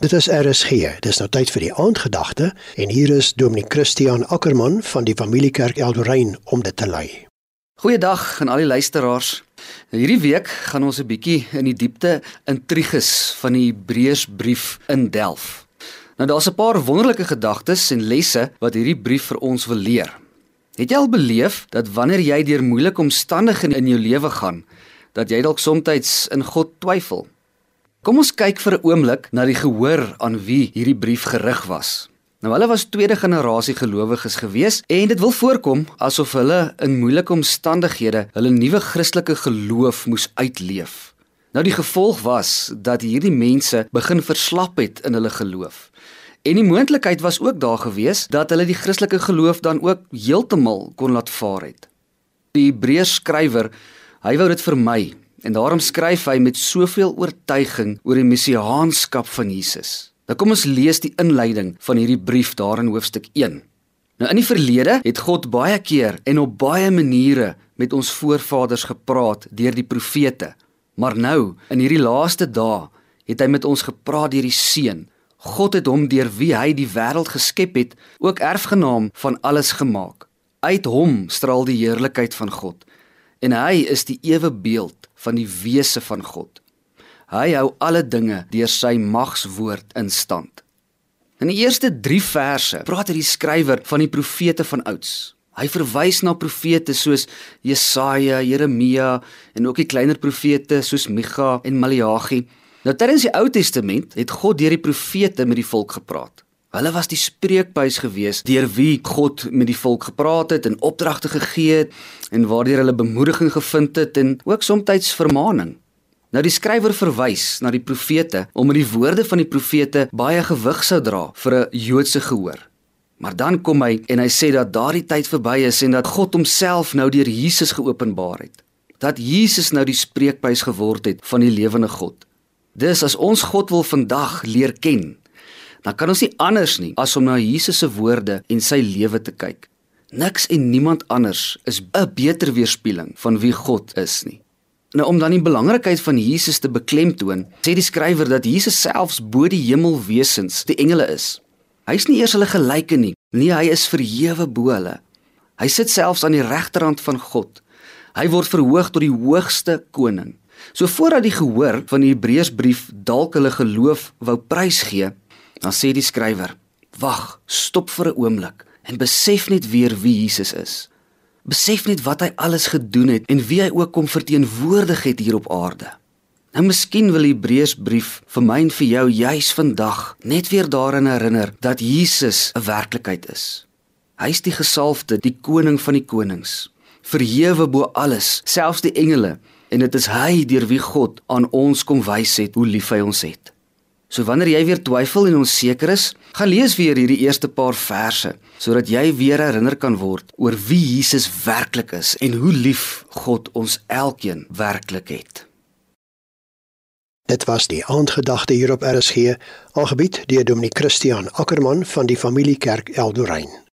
Dit is RSG. Dis nou tyd vir die aandgedagte en hier is Dominee Christian Ackermann van die Familiekerk Eldorein om dit te lei. Goeiedag aan al die luisteraars. Hierdie week gaan ons 'n bietjie in die diepte intriges van die Hebreërsbrief in delf. Nou daar's 'n paar wonderlike gedagtes en lesse wat hierdie brief vir ons wil leer. Het jy al beleef dat wanneer jy deur moeilike omstandighede in jou lewe gaan, dat jy dalk soms in God twyfel? Kom ons kyk vir 'n oomblik na die gehoor aan wie hierdie brief gerig was. Nou hulle was tweede generasie gelowiges gewees en dit wil voorkom asof hulle in moeilike omstandighede hulle nuwe Christelike geloof moes uitleef. Nou die gevolg was dat hierdie mense begin verslap het in hulle geloof. En die moontlikheid was ook daar gewees dat hulle die Christelike geloof dan ook heeltemal kon laat vaar het. Die Hebreërs skrywer, hy wou dit vermy En daarom skryf hy met soveel oortuiging oor die messiaanskap van Jesus. Nou kom ons lees die inleiding van hierdie brief daar in hoofstuk 1. Nou in die verlede het God baie keer en op baie maniere met ons voorvaders gepraat deur die profete. Maar nou, in hierdie laaste dae, het hy met ons gepraat deur die Seun. God het hom deur wie hy die wêreld geskep het, ook erfgenaam van alles gemaak. Uit hom straal die heerlikheid van God en hy is die ewe beeld van die wese van God. Hy hou alle dinge deur sy magswoord in stand. In die eerste 3 verse praat hy die skrywer van die profete van ouds. Hy verwys na profete soos Jesaja, Jeremia en ook die kleiner profete soos Micha en Maleagi. Nou tydens die Ou Testament het God deur die profete met die volk gepraat. Hulle was die spreekbuis gewees deur wie God met die volk gepraat het en opdragte gegee het en waardeur hulle bemoediging gevind het en ook soms vermaaning. Nou die skrywer verwys na die profete omdat die woorde van die profete baie gewig sou dra vir 'n Joodse gehoor. Maar dan kom hy en hy sê dat daardie tyd verby is en dat God homself nou deur Jesus geopenbaar het. Dat Jesus nou die spreekbuis geword het van die lewende God. Dis as ons God wil vandag leer ken, dan kan ons nie anders nie as om na Jesus se woorde en sy lewe te kyk. Niks en niemand anders is 'n beter weerspieëling van wie God is nie. Nou om dan die belangrikheid van Jesus te beklemtoon, sê die skrywer dat Jesus selfs bo die hemelwesens, die engele is. Hy's nie eers hulle gelyke nie. Nee, hy is verhewe bo hulle. Hy sit selfs aan die regterhand van God. Hy word verhoog tot die hoogste koning. So voordat die gehoor van die Hebreërsbrief dalk hulle geloof wou prysgee, Dan sê die skrywer: "Wag, stop vir 'n oomblik en besef net weer wie Jesus is. Besef net wat hy alles gedoen het en wie hy ook kom verteenwoordig het hier op aarde." Nou miskien wil die Hebreërsbrief vir my en vir jou juis vandag net weer daaraan herinner dat Jesus 'n werklikheid is. Hy's die gesalfde, die koning van die konings, verhewe bo alles, selfs die engele, en dit is hy deur wie God aan ons kom wys het hoe lief hy ons het. So wanneer jy weer twyfel en onseker is, gaan lees weer hierdie eerste paar verse sodat jy weer herinner kan word oor wie Jesus werklik is en hoe lief God ons elkeen werklik het. Dit was die aandgedagte hier op RSG, algebied deur Dominee Christian Ackermann van die Familiekerk Eldorein.